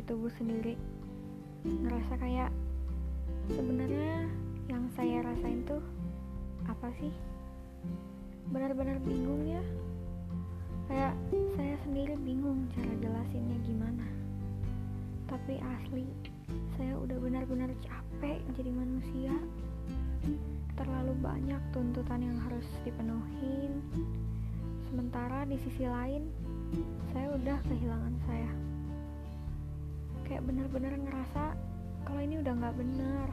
di tubuh sendiri. Ngerasa kayak sebenarnya yang saya rasain tuh apa sih? Benar-benar bingung ya. Kayak saya sendiri bingung cara jelasinnya gimana. Tapi asli saya udah benar-benar capek jadi manusia. Terlalu banyak tuntutan yang harus dipenuhin. Sementara di sisi lain saya udah kehilangan saya. Kayak benar-benar ngerasa kalau ini udah nggak benar.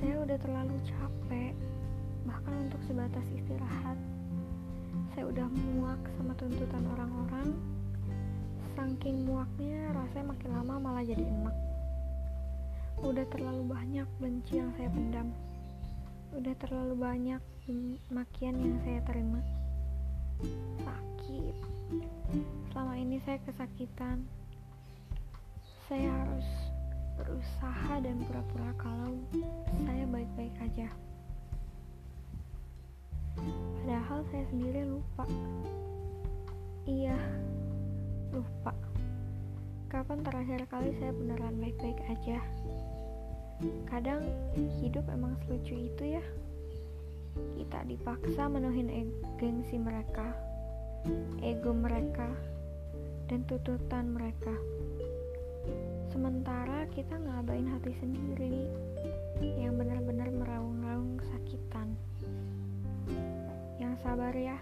Saya udah terlalu capek bahkan untuk sebatas istirahat. Saya udah muak sama tuntutan orang-orang. Saking muaknya rasanya makin lama malah jadi enak udah terlalu banyak benci yang saya pendam. Udah terlalu banyak makian yang saya terima sakit. Selama ini saya kesakitan. Saya harus berusaha dan pura-pura kalau saya baik-baik aja. Padahal saya sendiri lupa. Iya lupa. Kapan terakhir kali saya beneran baik-baik aja? Kadang hidup emang selucu itu ya kita dipaksa menuhin gengsi mereka ego mereka dan tuntutan mereka. Sementara kita ngabain hati sendiri yang benar-benar meraung-raung kesakitan. Yang sabar ya